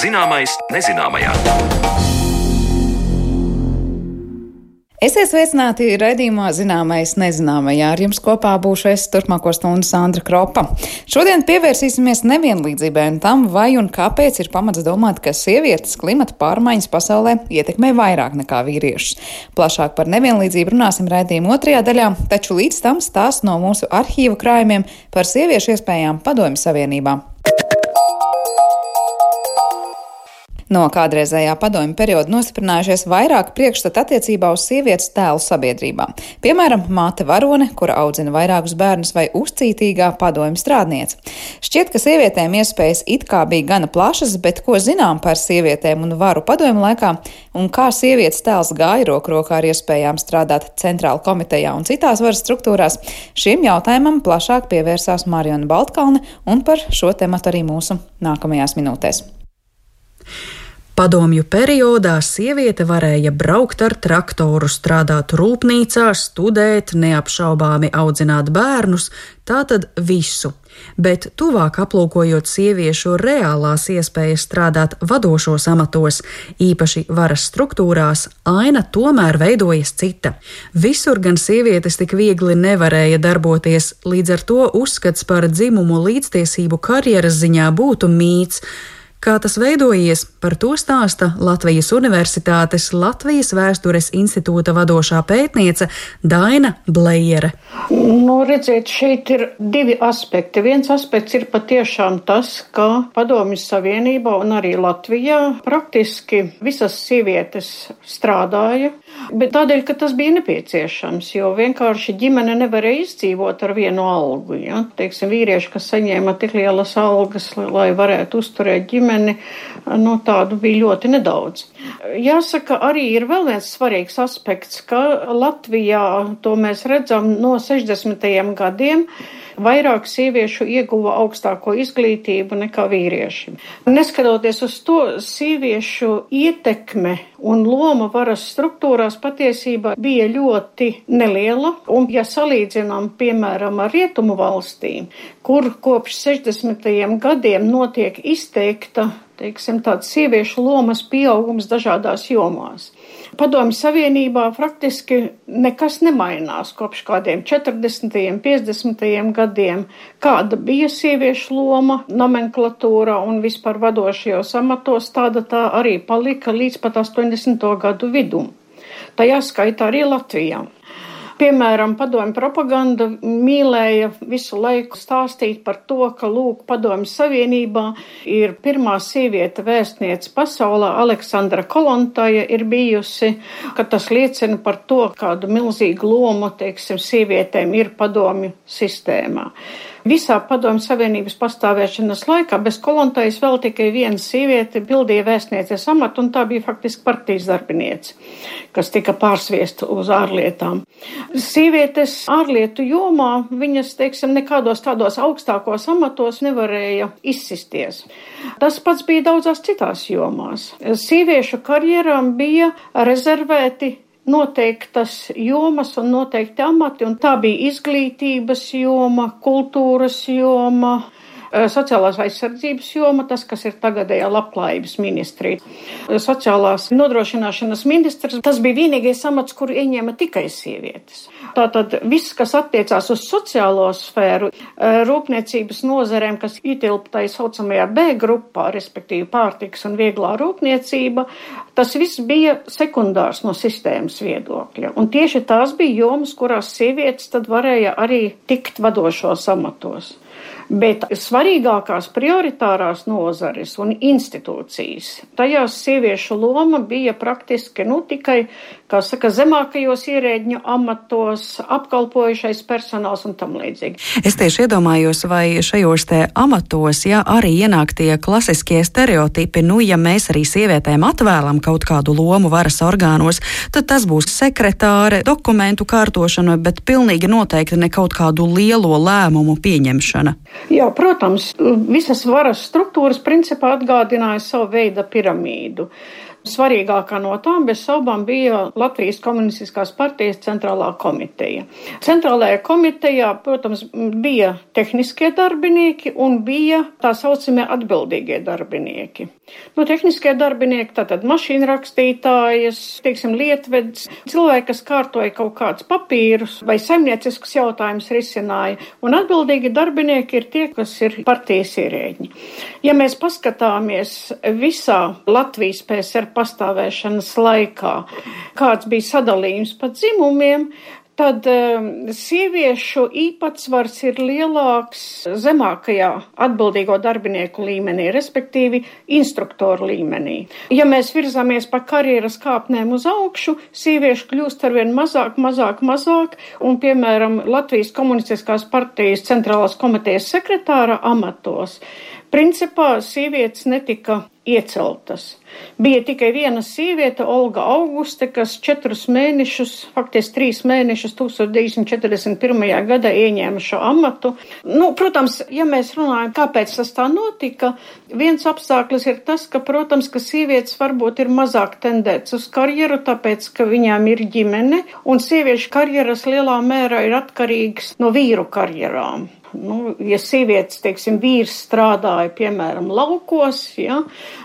Zināmais nezināmajā. Esiet sveicināti raidījumā Zināmais nezināmajā. Ar jums kopā būšu es turpmāko stundu Sandra Kropa. Šodien pievērsīsimies nevienlīdzībai un tam, vai un kāpēc ir pamats domāt, ka sievietes klimata pārmaiņas pasaulē ietekmē vairāk nekā vīriešus. Plašāk par nevienlīdzību runāsim raidījuma otrajā daļā, taču līdz tam stāsts no mūsu arhīvu krājumiem par sieviešu iespējām Padomju Savienībā. No kādreizējā padomju perioda nostiprinājušies vairāk priekšstatu attiecībā uz sievietes tēlu sabiedrībā. Piemēram, māte varone, kura audzina vairākus bērnus vai uzcītīgā padomju strādniece. Šķiet, ka sievietēm iespējas it kā bija gana plašas, bet ko zinām par sievietēm un varu padomju laikā, un kā sievietes tēls gāja roku rokā ar iespējām strādāt centrāla komitejā un citās varas struktūrās, šim jautājumam plašāk pievērsās Mariona Baltkalne un par šo tematu arī mūsu nākamajās minūtēs. Padomju periodā sieviete varēja braukt ar traktoru, strādāt rūpnīcā, studēt, neapšaubāmi audzināt bērnus, tātad visu. Bet tuvāk aplūkojot sieviešu reālās iespējas strādāt vadošos amatos, īpaši varas struktūrās, aina tomēr veidojas cita. Visur gan sievietes tik viegli nevarēja darboties, līdz ar to uzskats par dzimumu līdztiesību karjeras ziņā būtu mīts. Kā tas veidojies, par to stāsta Latvijas Universitātes Latvijas Vēstures institūta vadošā pētniece Daina Blējere. Nu, redziet, šeit ir divi aspekti. Viens aspekts ir patiešām tas, ka Padomju Savienībā un arī Latvijā praktiski visas sievietes strādāja, bet tādēļ, ka tas bija nepieciešams, jo vienkārši ģimene nevarēja izdzīvot ar vienu algu. Ja? Teiksim, vīrieši, kas saņēma tik lielas algas, lai varētu uzturēt ģimeni, līmeni, nu, tādu bija ļoti nedaudz. Jāsaka, arī ir vēl viens svarīgs aspekts, ka Latvijā to mēs redzam no 60. gadiem vairāk sieviešu ieguva augstāko izglītību nekā vīrieši. Neskatoties uz to, sieviešu ietekme un loma varas struktūrās patiesībā bija ļoti neliela, un ja salīdzinām, piemēram, ar rietumu valstīm, kur kopš 60. gadiem notiek izteikta teiksim, tāds sieviešu lomas pieaugums dažādās jomās. Padomju Savienībā praktiski nekas nemainās kopš kādiem 40. un 50. gadiem, kāda bija sieviešu loma nomenklatūra un vispār vadošajos amatos, tāda tā arī palika līdz pat 80. gadu vidum. Tajā skaitā arī Latvijā. Piemēram, padomju propaganda mīlēja visu laiku stāstīt par to, ka, lūk, padomju savienībā ir pirmā sieviete vēstniece pasaulē, Aleksandra Kolontaja ir bijusi, ka tas liecina par to, kādu milzīgu lomu, teiksim, sievietēm ir padomju sistēmā. Visā padomju savienības pastāvēšanas laikā bez kolontais vēl tikai viena sieviete pildīja vēstnieces amatu, un tā bija faktiski partijas darbiniece, kas tika pārsviesta uz ārlietām. Sievietes ārlietu jomā viņas, teiksim, nekādos tādos augstākos amatos nevarēja izsisties. Tas pats bija daudzās citās jomās. Sieviešu karjerām bija rezervēti noteiktas jomas un noteikti amati, un tā bija izglītības joma, kultūras joma, sociālās aizsardzības joma, tas, kas ir tagadējā labklājības ministrija. Sociālās nodrošināšanas ministrs, tas bija vienīgais amats, kuru ieņēma tikai sievietes. Tātad viss, kas attiecās uz sociālo sfēru, eh, rūpniecības nozarēm, kas ietilp tā saucamajā B grupā, respektīvi pārtiks un vieglā rūpniecība, tas viss bija sekundārs no sistēmas viedokļa. Un tieši tās bija jomas, kurās sievietes tad varēja arī tikt vadošos amatos. Bet svarīgākās prioritārās nozares un institūcijas, tajās sieviešu loma bija praktiski nu, tikai, kā saka, zemākajos ierēģņu amatos, apkalpojušais personāls un tam līdzīgi. Es tieši iedomājos, vai šajos te amatos, ja arī ienāk tie klasiskie stereotipi, nu, ja mēs arī sievietēm atvēlam kaut kādu lomu varas orgānos, tad tas būs sekretāre, dokumentu kārtošana, bet pilnīgi noteikti ne kaut kādu lielo lēmumu pieņemšana. Jā, protams, visas varas struktūras principā atgādināja savu veidu piramīdu. Svarīgākā no tām bez šaubām bija Latvijas komunistiskās partijas centrālā komiteja. Centrālajā komitejā, protams, bija tehniskie darbinieki un bija tā saucamie atbildīgie darbinieki. Nu, tehniskie darbinieki, tātad mašīna rakstītājas, teiksim, lietvedis, cilvēki, kas kārtoja kaut kādus papīrus vai saimnieciskus jautājumus risināja, un atbildīgi darbinieki ir tie, kas ir partijas ierēģi. Ja mēs paskatāmies visā Latvijas PSR pastāvēšanas laikā, kāds bija sadalījums pa dzimumiem, tad um, sieviešu īpatsvars ir lielāks zemākajā atbildīgo darbinieku līmenī, respektīvi instruktoru līmenī. Ja mēs virzāmies pa karjeras kāpnēm uz augšu, sieviešu kļūst arvien mazāk, mazāk, mazāk, un, piemēram, Latvijas komunistiskās partijas centrālās komitejas sekretāra amatos Principā sievietes netika ieceltas. Bija tikai viena sieviete, Olga Auguste, kas četrus mēnešus, faktiski trīs mēnešus 1941. gadā ieņēma šo amatu. Nu, protams, ja mēs runājam, kāpēc tas tā notika, viens apstākļus ir tas, ka, protams, ka sievietes varbūt ir mazāk tendēts uz karjeru, tāpēc, ka viņām ir ģimene, un sieviešu karjeras lielā mērā ir atkarīgas no vīru karjerām. Nu, ja sievietes, teiksim, vīrs strādāja, piemēram, laukos, ja,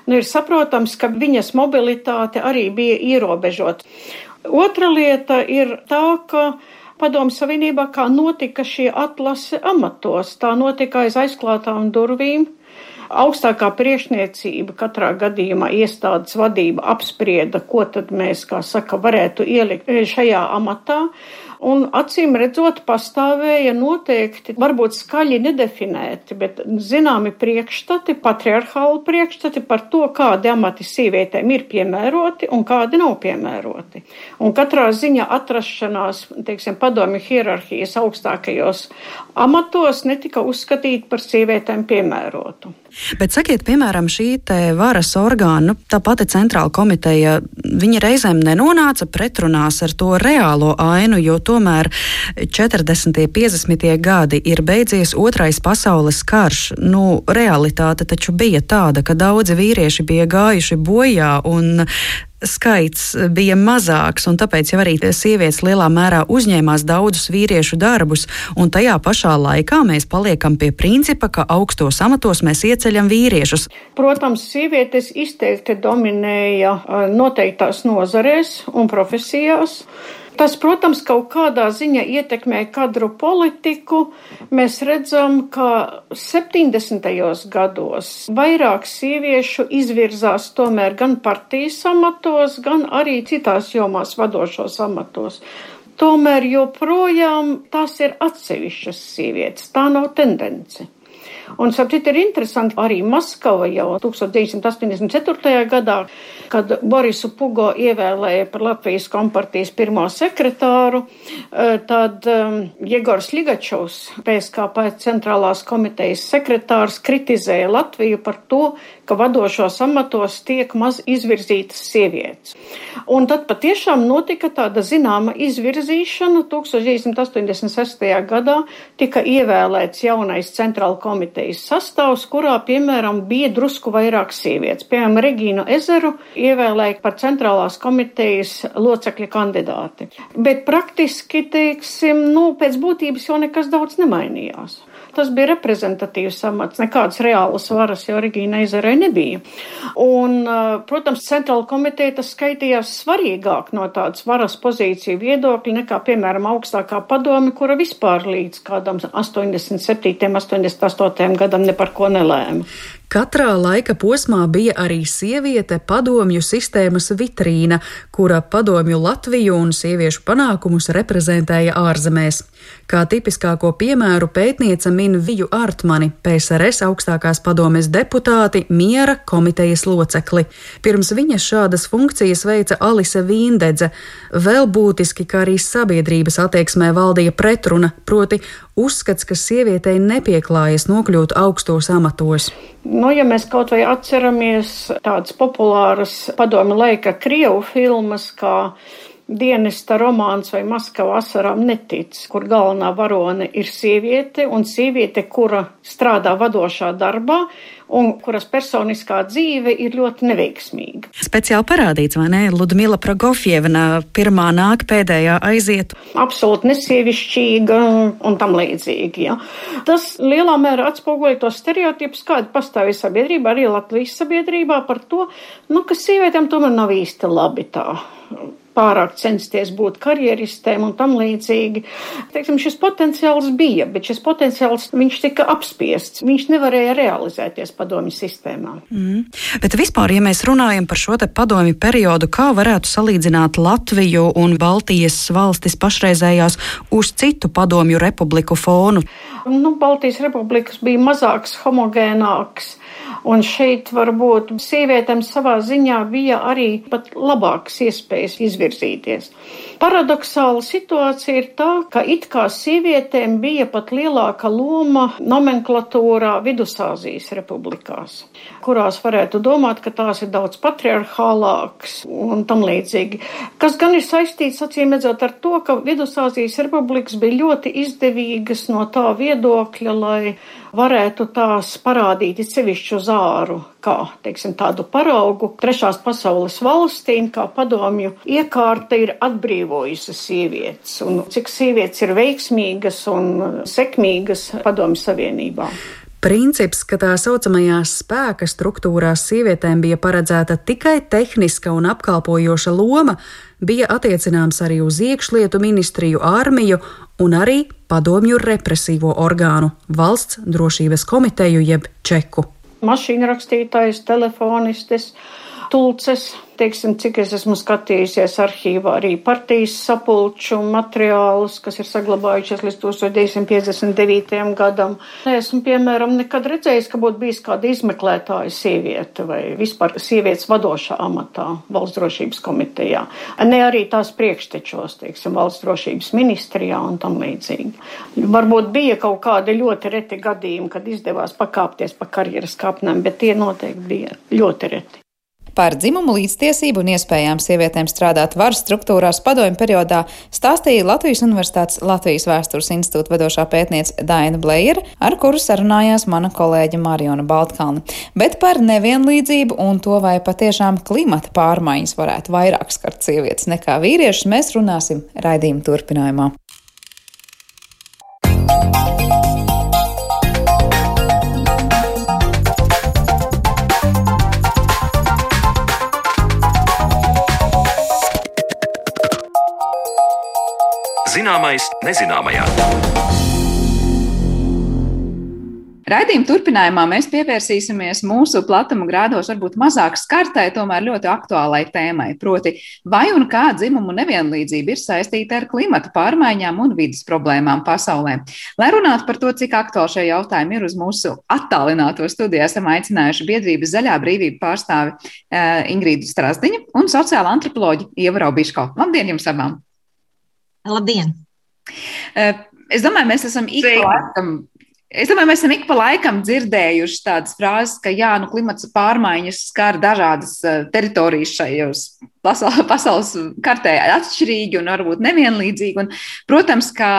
nu, ir saprotams, ka viņas mobilitāte arī bija ierobežota. Otra lieta ir tā, ka Padomu Savienībā kā notika šī atlase amatos, tā notika aiz aizklātām durvīm. Augstākā priekšniecība katrā gadījumā iestādes vadība apsprieda, ko tad mēs, kā saka, varētu ielikt šajā amatā. Un acīm redzot, pastāvēja noteikti, varbūt skaļi nedefinēti, bet zināmi priekšstati, patriarchāli priekšstati par to, kādi amati sievietēm ir piemēroti un kādi nav piemēroti. Un katrā ziņa atrašanās, teiksim, padomju hierarhijas augstākajos amatos netika uzskatīta par sievietēm piemērotu. Bet sakiet, piemēram, šī varas orgāna, tā pati centrāla komiteja, viņi reizēm nenonāca pretrunās ar to reālo ainu, jo tomēr 40. un 50. gadi ir beidzies otrais pasaules karš. Nu, realitāte taču bija tāda, ka daudzi vīrieši bija gājuši bojā un skaits bija mazāks, un tāpēc jau arī sievietes lielā mērā uzņēmās daudzus vīriešu darbus, un tajā pašā laikā mēs paliekam pie principa, ka augstos amatos mēs ieceļam vīriešus. Protams, sievietes izteikti dominēja noteiktās nozarēs un profesijās. Tas, protams, kaut kādā ziņā ietekmē kadru politiku. Mēs redzam, ka 70. gados vairāk sieviešu izvirzās tomēr gan partijas amatos, gan arī citās jomās vadošos amatos. Tomēr joprojām tās ir atsevišķas sievietes, tā nav tendence. Un, sapcīt, ir interesanti, arī Maskava jau 1984. gadā, kad Borisu Pugo ievēlēja par Latvijas kompartijas pirmo sekretāru, eh, tad um, Jegors Ligačovs, PSKP centrālās komitejas sekretārs, kritizēja Latviju par to, ka vadošos amatos tiek maz izvirzītas sievietes. Un tad patiešām notika tāda zināma izvirzīšana. 1986. gadā tika ievēlēts jaunais centrāla komitejas sastāvs, kurā, piemēram, bija drusku vairāk sievietes. Piemēram, Regīnu Ezeru ievēlēja par centrālās komitejas locekļa kandidāti. Bet praktiski, teiksim, nu, pēc būtības jau nekas daudz nemainījās. Tas bija reprezentatīvs amats, nekādas reālas varas jau Regīna Ezerai nebija. Un, protams, centrāla komiteja tas skaitījās svarīgāk no tādas varas pozīciju viedokļa nekā, piemēram, augstākā padome, kura vispār līdz kādam 87. 88. gadam ne par ko nelēma. Katrā laika posmā bija arī sieviete padomju sistēmas vitrīna, kura padomju Latviju un sieviešu panākumus reprezentēja ārzemēs. Kā tipiskāko piemēru pētniece min Viju Artmani, PSRS augstākās padomes deputāti, miera komitejas locekli. Pirms viņas šādas funkcijas veica Alise Vīndedze. Vēl būtiski, ka arī sabiedrības attieksmē valdīja pretruna, proti uzskats, ka sievietei nepieklājas nokļūt augstos amatos. Nu, ja mēs kaut vai atceramies tādas populāras padomu laika Krievu filmas kā dienesta romāns vai Maskava asarām netic, kur galvenā varone ir sieviete un sieviete, kura strādā vadošā darbā un kuras personiskā dzīve ir ļoti neveiksmīga. Speciāli parādīts, vai ne? Ludmila Pragofjevna pirmā nāk, pēdējā aiziet. Absolūti nesievišķīga un tam līdzīgi. Ja. Tas lielā mērā atspoguļo tos stereotipus, kādi pastāv sabiedrībā, arī Latvijas sabiedrībā par to, nu, ka sievietēm tomēr nav īsti labi tā pārāk censties būt karjeristēm un tam līdzīgi. Teiksim, šis potenciāls bija, bet šis potenciāls viņš tika apspiests. Viņš nevarēja realizēties padomju sistēmā. Mm. Bet vispār, ja mēs runājam par šo te padomju periodu, kā varētu salīdzināt Latviju un Baltijas valstis pašreizējās uz citu padomju republiku fonu? Nu, Baltijas republikas bija mazāks, homogēnāks Un šeit varbūt sievietēm savā ziņā bija arī pat labākas iespējas izvirzīties. Paradoxāla situācija ir tā, ka it kā sievietēm bija pat lielāka loma nomenklatūrā Vidusāzijas republikās, kurās varētu domāt, ka tās ir daudz patriarchālākas un tam līdzīgi. Kas gan ir saistīts, acīm redzot, ar to, ka Vidusāzijas republikas bija ļoti izdevīgas no tā viedokļa, lai varētu tās parādīt sevišķu zāru, kā teiksim, tādu paraugu trešās pasaules valstīm, kā padomju iekārta ir atbrīvojusi sievietes, un cik sievietes ir veiksmīgas un sekmīgas padomju savienībā. Princips, ka tā saucamajās spēka struktūrās sievietēm bija paredzēta tikai tehniska un apkalpojoša loma, bija attiecināms arī uz iekšlietu ministriju, armiju un arī padomju represīvo orgānu valsts drošības komiteju jeb čeku. Mašīna rakstītājs, telefonistes, tulces, teiksim, cik es esmu skatījusies arhīvā arī partijas sapulču materiālus, kas ir saglabājušies līdz 1959. gadam. Esmu, piemēram, nekad redzējis, ka būtu bijis kāda izmeklētāja sieviete vai vispār sievietes vadošā amatā valsts drošības komitejā. Ne arī tās priekštečos, teiksim, valsts drošības ministrijā un tam līdzīgi. Varbūt bija kaut kādi ļoti reti gadījumi, kad izdevās pakāpties pa karjeras kāpnēm, bet tie noteikti bija ļoti reti. Par dzimumu līdztiesību un iespējām sievietēm strādāt varas struktūrās padomju periodā stāstīja Latvijas Universitātes Latvijas vēstures institūta vadošā pētniece Daina Blējera, ar kuru sarunājās mana kolēģa Mariona Baltkalna. Bet par nevienlīdzību un to, vai patiešām klimata pārmaiņas varētu vairāk skart sievietes nekā vīriešus, mēs runāsim raidījuma turpinājumā. Zināmais nezināmajā. Raidījuma turpinājumā mēs pievērsīsimies mūsu platuma grādos varbūt mazāk skartai, tomēr ļoti aktuālai tēmai, proti, vai un kā dzimumu nevienlīdzība ir saistīta ar klimata pārmaiņām un vidas problēmām pasaulē. Lai runātu par to, cik aktuāli šie jautājumi ir uz mūsu attālināto studiju, esam aicinājuši biedrības Zaļā brīvība pārstāvi uh, Ingrīdu Strasdiņu un sociāla antropoloģi Ieva Raubiško. Labdien jums abām! Labdien! Es domāju, mēs esam ik pa laikam. Es domāju, mēs esam ik pa laikam dzirdējuši tādas frāzes, ka jā, nu, klimata pārmaiņas skar dažādas teritorijas šajos pasaules kartē atšķirīgi un varbūt nevienlīdzīgi. Un, protams, ka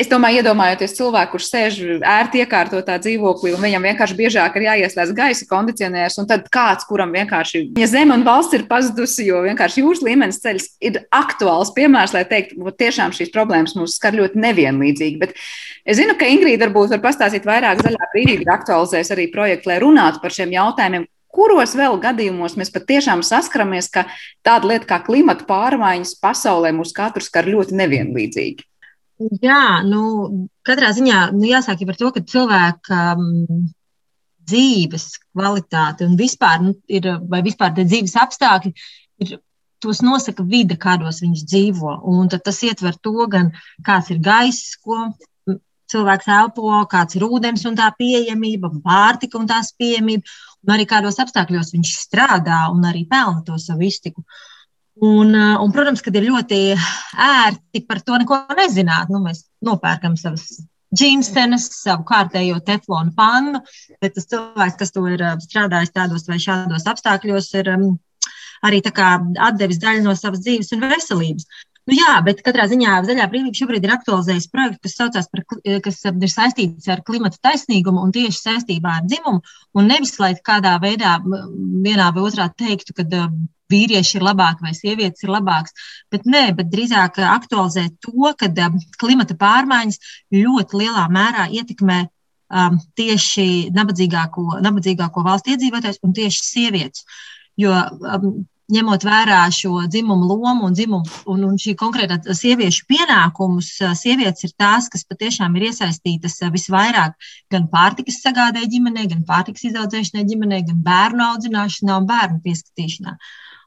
Es domāju, iedomājoties cilvēku, kurš sēž ērti iekārtotā dzīvoklī, un viņam vienkārši biežāk ir jāieslēdz gaisa kondicionieris, un tad kāds, kuram vienkārši, ja zeme un valsts ir pazudusi, jo vienkārši jūras līmenis ceļš ir aktuāls piemērs, lai teiktu, ka tiešām šīs problēmas mūs skar ļoti nevienlīdzīgi. Bet es zinu, ka Ingrīda varbūt var pastāstīt vairāk zaļā brīdī, aktualizēs arī projektu, lai runātu par šiem jautājumiem, kuros vēl gadījumos mēs patiešām saskaramies, ka tāda lieta kā klimata pārmaiņas pasaulē mūs katru skar ļoti nevienlīdzīgi. Jā, nu, katrā ziņā nu, jāsāk par to, ka cilvēka um, dzīves kvalitāte un vispār, nu, ir, vai vispār dzīves apstākļi ir. Tos nosaka vide, kādos viņš dzīvo. Un tas ietver to, gan kāds ir gaiss, ko cilvēks elpo, kāds ir ūdens un tā pieejamība, pārtika un tās pieejamība, un arī kādos apstākļos viņš strādā un arī pelna to savu iztiku. Un, eh, un, protams, ka ir ļoti ērti par to neko nezināt. Nu, mēs nopērkam savas džinsenes, savu kārtējo teflonu pannu, bet tas cilvēks, kas to ir eh, strādājis tādos vai šādos apstākļos, ir um, arī atdevis daļu no savas dzīves un veselības. Nu, jā, bet katrā ziņā Zaļā brīvība šobrīd ir aktualizējis projektu, kas saucās par, kas ir saistīts ar klimata taisnīgumu un tieši saistībā ar dzimumu. Un nevis, lai kādā veidā vienā vai otrā teiktu, ka vīrieši ir labāki vai sievietes ir labākas, bet nē, bet drīzāk aktualizēt to, ka klimata pārmaiņas ļoti lielā mērā ietekmē um, tieši nabadzīgāko, nabadzīgāko valstu iedzīvotājus un tieši sievietes. Jo um, ņemot vērā šo dzimumu lomu un, dzimumu, un, un šī konkrētā sieviešu pienākumus, sievietes ir tās, kas patiešām ir iesaistītas visvairāk gan pārtikas sagādē ģimenē, gan pārtikas izaudzēšanai ģimenē, gan bērnu audzināšanā un bērnu pieskatīšanā.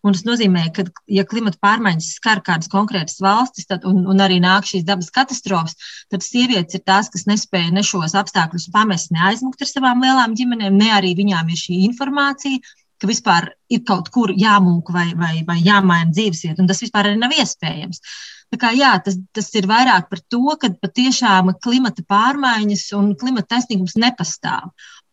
Un tas nozīmē, ka, ja klimata pārmaiņas skar kādas konkrētas valstis, tad, un, un arī nāk šīs dabas katastrofas, tad sievietes ir tās, kas nespēja ne šos apstākļus pamest, ne aizmukt ar savām lielām ģimenēm, ne arī viņām ir šī informācija, ka vispār ir kaut kur jāmūk vai, vai, vai jāmaina dzīvesvieta, un tas vispār arī nav iespējams. Tā kā, jā, tas, tas ir vairāk par to, ka patiešām klimata pārmaiņas un klimata taisnīgums nepastāv.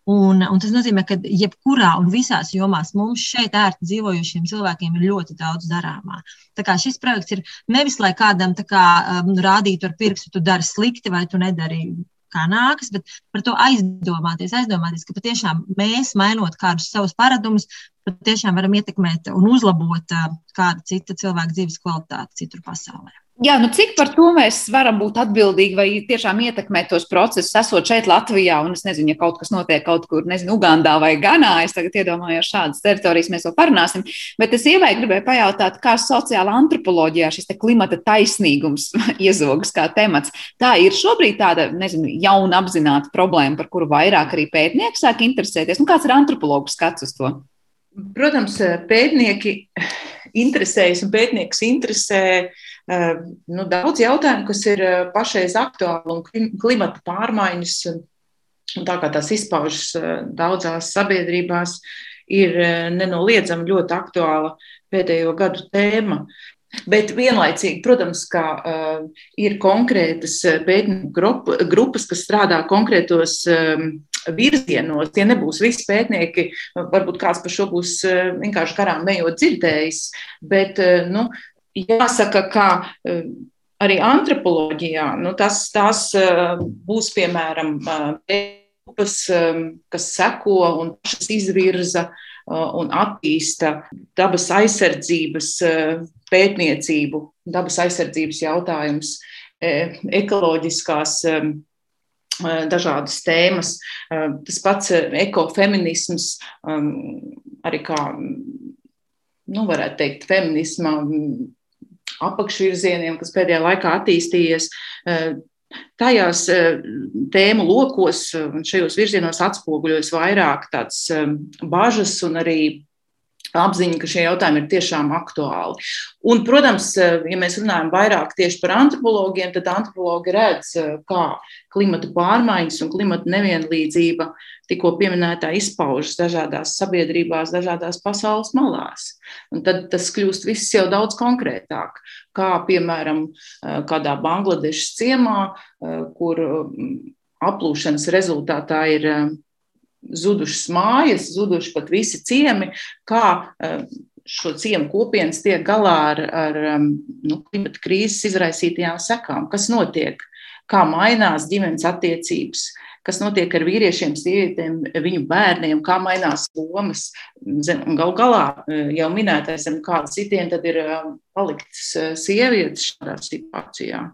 Un, un tas nozīmē, ka jebkurā un visās jomās mums šeit ērti dzīvojušiem cilvēkiem ir ļoti daudz darāmā. Tā kā šis projekts ir nevis, lai kādam kā, um, rādītu ar pirkstu, tu dari slikti vai tu nedari kā nākas, bet par to aizdomāties, aizdomāties, ka patiešām mēs, mainot kādus savus paradumus, patiešām varam ietekmēt un uzlabot kāda cita cilvēka dzīves kvalitāti citur pasaulē. Jā, nu cik par to mēs varam būt atbildīgi vai tiešām ietekmēt tos procesus, esot šeit Latvijā, un es nezinu, ja kaut kas notiek kaut kur, nezinu, Ugandā vai Ganā, es tagad iedomājos šādas teritorijas, mēs vēl parunāsim, bet es ievai gribēju pajautāt, kā sociāla antropoloģijā šis klimata taisnīgums iezogas kā temats. Tā ir šobrīd tāda, nezinu, jauna apzināta problēma, par kuru vairāk arī pētnieki sāk interesēties. Nu, kāds ir antropologu skats uz to? Protams, pētnieki interesējas un pētnieks interesē eh, nu, daudz jautājumu, kas ir eh, pašreiz aktuāli un klimata pārmaiņas. Un tā kā tās izpaužas eh, daudzās sabiedrībās, ir nenoliedzami ļoti aktuāla pēdējo gadu tēma. Bet vienlaicīgi, protams, ka uh, ir konkrētas pētnieku grupas, kas strādā konkrētos um, virzienos. Tie nebūs visi pētnieki, varbūt kāds par šo būs eh, vienkārši garām ejot dzirdējis, bet eh, nu, jāsaka, ka eh, arī antropoloģijā nu, tas, tas būs piemēram grupas, kas seko un pašas izvirza un attīsta dabas aizsardzības pētniecību, dabas aizsardzības jautājumus, ekoloģiskās Eh, dažādas tēmas. Eh, tas pats eh, ekofeminisms, arī kā, nu, varētu teikt, feminisma apakšvirzieniem, kas pēdējā laikā attīstījies, tajās tēmu lokos un šajos virzienos atspoguļojas vairāk tādas bažas un arī apziņa, ka šie jautājumi ir tiešām aktuāli. Un, protams, ja mēs runājam vairāk tieši par antropologiem, tad antropologi redz, kā klimata pārmaiņas un klimata nevienlīdzība tikko pieminētā izpaužas dažādās sabiedrībās, dažādās pasaules malās. Un tad tas kļūst viss jau daudz konkrētāk, kā piemēram kādā Bangladešas ciemā, kur aplūšanas rezultātā ir zudušas mājas, zuduši pat visi ciemi, kā eh, šo ciemu kopienas tiek galā ar, ar nu, klimata krīzes izraisītajām sekām, kas notiek, kā mainās ģimenes attiecības, kas notiek ar vīriešiem, sievietēm, viņu bērniem, kā mainās lomas. Galu galā eh, jau minētais, zem kāda citiem tad ir eh, paliktas sievietes šādā situācijā.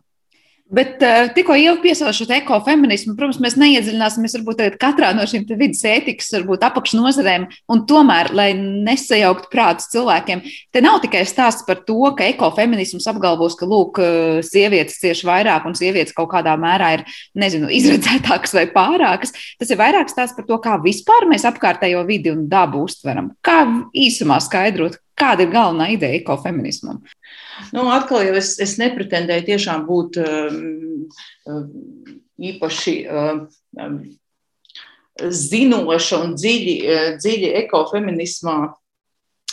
Bet uh, tikko jau piesaucu šo ekofeminismu, protams, mēs neiedziļināsimies varbūt katrā no šīm vidas ētikas, varbūt apakšnodarbēm, un tomēr, lai nesajauktu prātus cilvēkiem, te nav tikai stāsts par to, ka ekofeminisms apgalvos, ka lūk, eh, sievietes cieši vairāk un sievietes kaut kādā mērā ir, nezinu, izredzētākas vai pārākas. Tas ir vairāk stāsts par to, kā vispār mēs apkārtējo vidi un dabu uztveram. Kā īsumā skaidrot, kāda ir galvenā ideja ekofeminismam? Nu, atkal jau es, es nepretendēju tiešām būt um, um, īpaši um, um, zinoša un dziļi, uh, dziļi ekofeminismā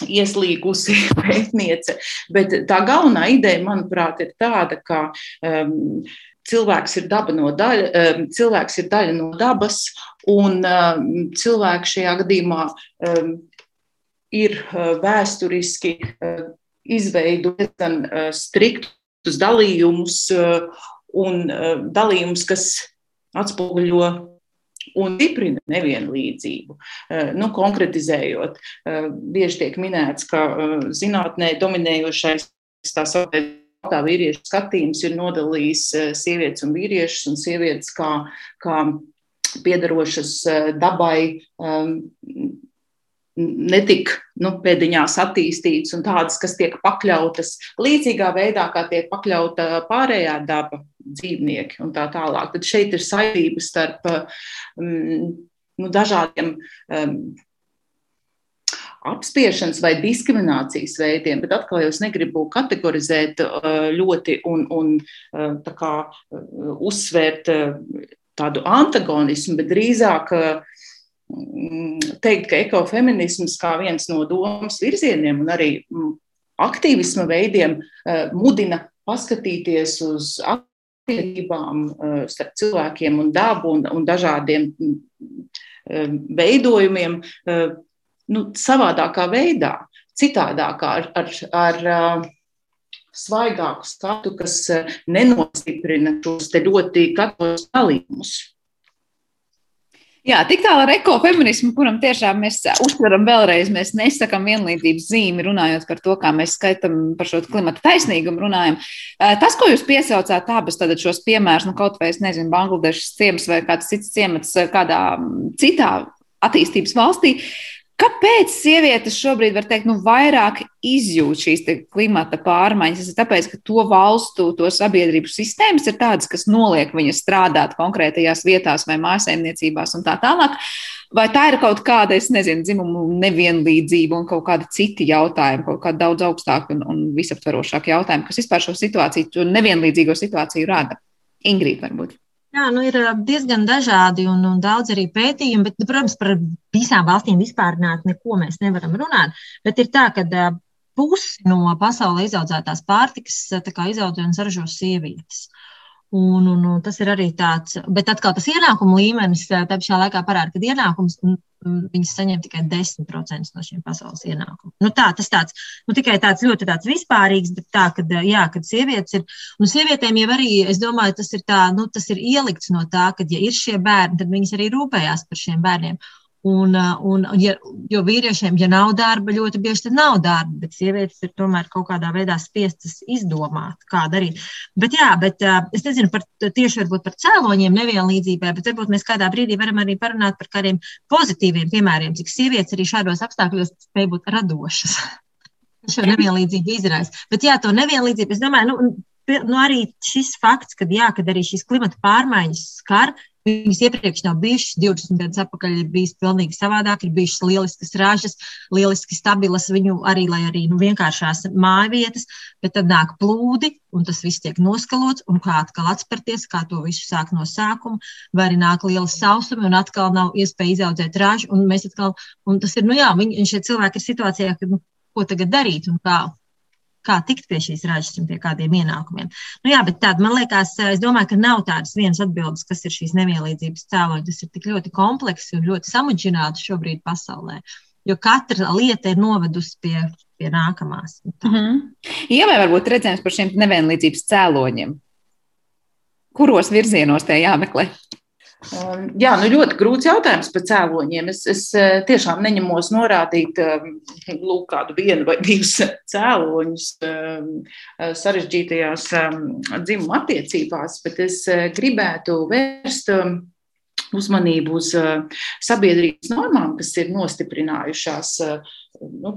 ieslīgusi pētniece. Bet tā galvenā ideja, manuprāt, ir tāda, ka um, cilvēks ir no daļa, um, cilvēks ir daļa no dabas, un um, cilvēks šajā gadījumā um, ir vēsturiski izveidot diezgan striktus dalījumus un dalījumus, kas atspoguļo un stiprina nevienlīdzību. Nu, konkretizējot, bieži tiek minēts, ka zinātnē dominējošais tā saucamais tā vīriešu skatījums ir nodalījis sievietes un vīriešus, un sievietes kā, kā piedarošas dabai, netik nu, pēdiņās attīstītas un tādas, kas tiek pakļautas līdzīgā veidā, kā tiek pakļauta pārējā daba dzīvnieki un tā tālāk. Tad šeit ir saistības starp um, nu, dažādiem um, apspiešanas vai diskriminācijas veidiem, bet atkal es negribu kategorizēt uh, ļoti un, un uh, kā, uh, uzsvērt tādu antagonismu, bet drīzāk Mm, teikt, ka ekofeminisms kā viens no domas virzieniem un arī mm, aktīvisma veidiem eh, mudina paskatīties uz attiecībām eh, starp cilvēkiem un dabu un, un dažādiem mm, eh, veidojumiem nu, savādākā veidā, citādākā, ar, ar, ar svaigāku skatu, kas nenostiprina šos ļoti katos dalījumus. Jā, tik tālu ar ekofeminismu, kuram tiešām mēs uztveram vēlreiz, mēs nesakām vienlīdzības zīmi, runājot par to, kā mēs skaitām par šo klimata taisnīgumu, runājam. Tas, ko jūs piesaucāt abas, šos piemērus, nu kaut vai, es nezinu, Bangladešas ciems vai kāds cits ciemats kādā citā attīstības valstī, Kāpēc sievietes šobrīd, var teikt, nu, vairāk izjūt šīs klimata pārmaiņas? Tas ir tāpēc, ka to valstu, to sabiedrību sistēmas ir tādas, kas noliek viņas strādāt konkrētajās vietās vai mājsaimniecībās un tā tālāk. Vai tā ir kaut kāda, es nezinu, dzimumu nevienlīdzība un kaut kāda citi jautājumi, kaut kāda daudz augstāka un, un visaptverošāka jautājuma, kas vispār šo situāciju, šo nevienlīdzīgo situāciju rada? Ingrīda, varbūt. Jā, nu ir diezgan dažādi un, un daudz arī pētījumi, bet, protams, par visām valstīm vispārināt neko mēs nevaram runāt. Bet ir tā, ka pusi no pasaulē izaudzētās pārtikas izaudzē un saražo sievietes. Un, un, un tas ir arī tāds, bet atkal tas ienākuma līmenis tā pašā laikā parāda, ka ienākums viņas saņem tikai 10% no šiem pasaules ienākumiem. Nu, tā, tas tāds, nu, tikai tāds ļoti tāds vispārīgs, bet tā, kad, jā, kad sievietes ir, un sievietēm jau arī, es domāju, tas ir tā, nu, tas ir ielikts no tā, ka, ja ir šie bērni, tad viņas arī rūpējās par šiem bērniem. Un, uh, un, ja, jo vīriešiem, ja nav darba, ļoti bieži tad nav darba, bet sievietes ir tomēr kaut kādā veidā spiestas izdomāt, kā darīt. Bet, jā, bet uh, es nezinu par, tieši par cēloņiem nevienlīdzībai, bet varbūt mēs kādā brīdī varam arī parunāt par kādiem pozitīviem piemēriem, cik sievietes arī šādos apstākļos spēj būt radošas. Šo nevienlīdzību izraisa. Bet jā, to nevienlīdzību, es domāju, nu, nu, arī šis fakts, ka, jā, kad arī šīs klimata pārmaiņas skar, Viņas iepriekš nav bijušas, 20 gadus atpakaļ ir bijis pilnīgi savādāk, ir bijušas lieliskas ražas, lieliski stabilas viņu arī, lai arī nu, vienkāršās mājvietas, bet tad nāk plūdi, un tas viss tiek noskalots, un kā atkal atspērties, kā to visu sāk no sākuma, vai arī nāk liela sausuma, un atkal nav iespēja izaudzēt ražu, un mēs atkal, un tas ir, nu jā, viņi, šie cilvēki ir situācijā, ka, nu, ko tagad darīt un kā, kā tikt pie šīs ražas un pie kādiem ienākumiem. Nu, jā, bet tāda, man liekas, es domāju, ka nav tādas vienas atbildes, kas ir šīs nevienlīdzības cēloņi. Tas ir tik ļoti komplekss un ļoti samudžināts šobrīd pasaulē. Jo katra lieta ir novedusi pie, pie nākamās. Mm -hmm. Jā, vai varbūt redzējums par šiem nevienlīdzības cēloņiem? Kuros virzienos tie jāmeklē? Um, jā, nu ļoti grūts jautājums par cēloņiem. Es, es uh, tiešām neņemos norādīt um, lūk, kādu vienu vai divus cēloņus um, uh, sarežģītajās dzimuma attiecībās, bet es uh, gribētu vērst uzmanību uz sabiedrības normām, kas ir nostiprinājušās. Nu,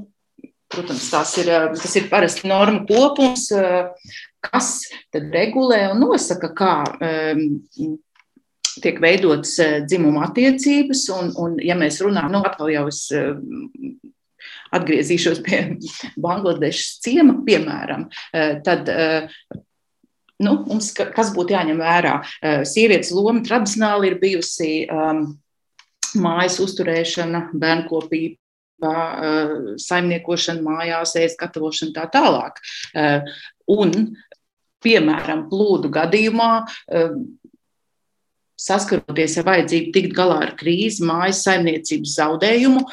protams, tās ir, tas ir parasti normu kopums, kas regulē un nosaka, kā tiek veidotas eh, dzimuma attiecības, un, un ja mēs runājam, nu, atkal jau es eh, atgriezīšos pie Bangladešas ciema, piemēram, eh, tad nu, mums kas būtu jāņem vērā? Sievietes loma tradicionāli ir bijusi um, mājas uzturēšana, bērnkopība. Saimniekošana mājās, ēst gatavošana tā tālāk. Un, piemēram, plūdu gadījumā saskaroties ar vajadzību tikt galā ar krīzi, mājas saimniecības zaudējumu,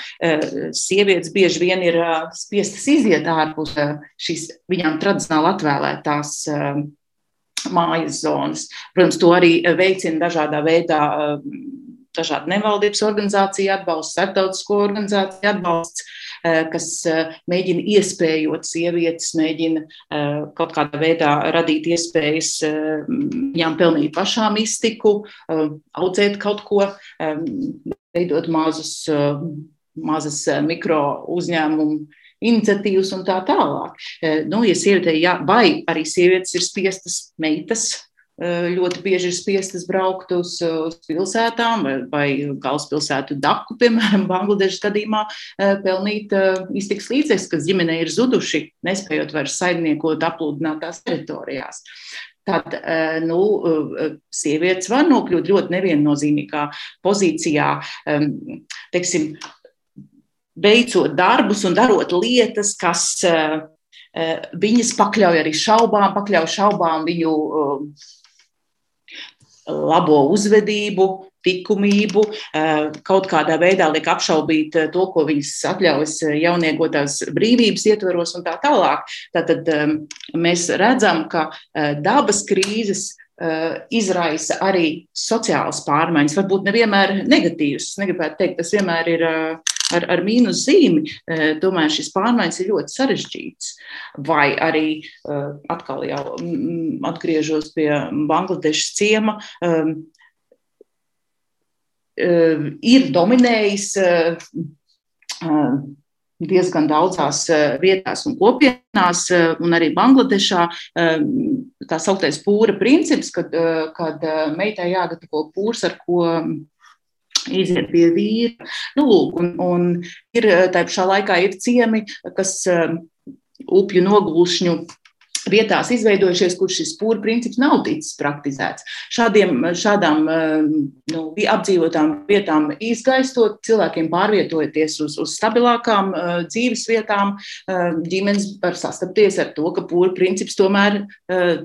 sievietes bieži vien ir spiestas iziet ārpus šīs viņām tradicionāli atvēlētās mājas zonas. Protams, to arī veicina dažādā veidā dažādu nevaldības organizāciju atbalsts, starptautisko organizāciju atbalsts, eh, kas eh, mēģina iespējot sievietes, mēģina eh, kaut kādā veidā radīt iespējas viņām pelnīt pašām iztiku, audzēt kaut ko, veidot mazus, mazas mikro uzņēmumu iniciatīvas un tā tālāk. Nu, ja sievietei, jā, vai arī sievietes ir spiestas meitas Eh, ļoti bieži ir spiestas braukt uz, uz pilsētām vai, galvaspilsētu Daku, piemēram, Bangladešas gadījumā, eh, pelnīt eh, iztiks līdzekļus, kas ģimenei ir zuduši, nespējot vairs saimniekot aplūdinātās teritorijās. Tad nu, sievietes var nokļūt ļoti neviennozīmīgā pozīcijā, teiksim, veicot darbus un darot lietas, kas viņas pakļauj arī šaubām, pakļauj šaubām viņu labo uzvedību, likumību, eh, kaut kādā veidā liek apšaubīt eh, to, ko viņas atļaujas eh, jauniegotās brīvības ietveros un tā tālāk. Tātad mēs redzam, ka dabas krīzes izraisa arī sociālas pārmaiņas, varbūt nevienmēr negatīvas. Es negribētu teikt, tas vienmēr ir ar, ar mīnus zīmi, tomēr šis pārmaiņas ir ļoti sarežģīts. Vai arī e, atkal jau atgriežos pie Bangladešas ciema, e, ir dominējis diezgan daudzās vietās un kopienās, un arī Bangladešā tā sauktais pūra princips, kad, kad meitai jāgatavo pūrs, ar ko iziet pie vīra. Nu, lūk, un, un ir tā pašā laikā ir ciemi, kas upju nogulšņu vietās izveidojušies, kur šis pūra princips nav ticis praktizēts. Šādiem, šādām nu, apdzīvotām vietām izgaistot, cilvēkiem pārvietojoties uz, uz stabilākām dzīves vietām, ģimenes var sastapties ar to, ka pūra princips tomēr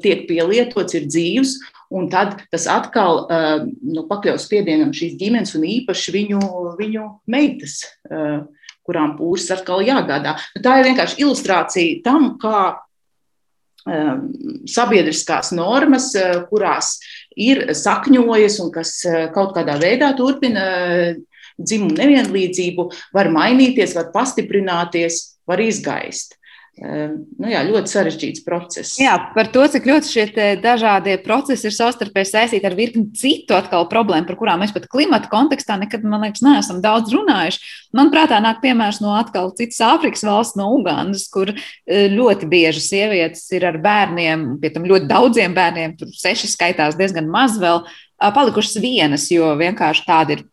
tiek pielietots, ir dzīves Un tad tas atkal uh, nu, pakļaus spiedienam šīs ģimenes un īpaši viņu, viņu meitas, uh, kurām pūšas atkal jāgādā. Nu, tā ir vienkārši ilustrācija tam, kā uh, sabiedriskās normas, kurās ir sakņojas un kas kaut kādā veidā turpina dzimumu nevienlīdzību, var mainīties, var pastiprināties, var izgaist. Nu jā, ļoti sarežģīts process. Jā, par to, cik ļoti šie dažādie procesi ir savstarpēji saistīti ar virkni citu atkal problēmu, par kurām mēs pat klimata kontekstā nekad, man liekas, neesam daudz runājuši. Manuprāt, nāk piemērs no atkal citas Āfrikas valsts, no Ugandas, kur e, ļoti bieži sievietes ir ar bērniem, pie tam ļoti daudziem bērniem, tur seši skaitās diezgan maz vēl, palikušas vienas, jo vienkārši tāda ir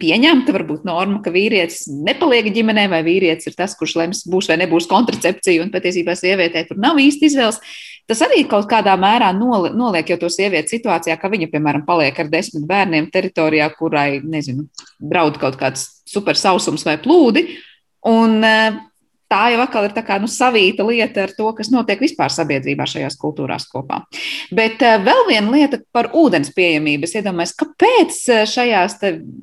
pieņemta varbūt norma, ka vīrietis nepaliek ģimenē, vai vīrietis ir tas, kurš lems, būs vai nebūs kontracepcija, un patiesībā sievietē tur nav īsti izvēles. Tas arī kaut kādā mērā noliek jau to sievieti situācijā, ka viņa, piemēram, paliek ar desmit bērniem teritorijā, kurai, nezinu, draud kaut kāds super sausums vai plūdi. Un tā jau atkal ir kā, nu, savīta lieta ar to, kas notiek vispār sabiedrībā šajās kultūrās kopā. Bet uh, vēl viena lieta par ūdens pieejamību. Es iedomājos, kāpēc eh, šajās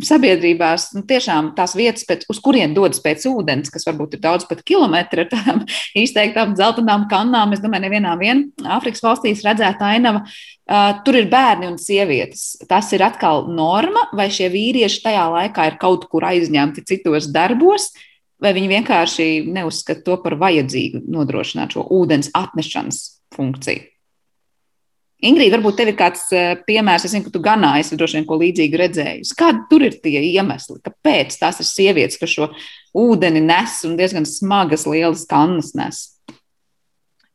sabiedrībās nu, tiešām tās vietas, pēc, uz kurien dodas pēc ūdens, kas varbūt ir daudz pat kilometru ar tādām izteiktām dzeltenām kannām, es domāju, nevienā vien Āfrikas valstīs redzēta ainava. Uh, tur ir bērni un sievietes. Tas ir atkal norma, vai šie vīrieši tajā laikā ir kaut kur aizņemti citos darbos, uh, vai viņi vienkārši neuzskata to par vajadzīgu nodrošināt šo ūdens atnešanas funkciju. Ingrīda, varbūt tev ir kāds eh, piemērs, es zinu, ka tu ganājies, droši vien ko līdzīgu redzējusi. Kādi tur ir tie iemesli? Kāpēc tās ir sievietes, kas šo ūdeni nes un diezgan smagas, lielas kannas nes?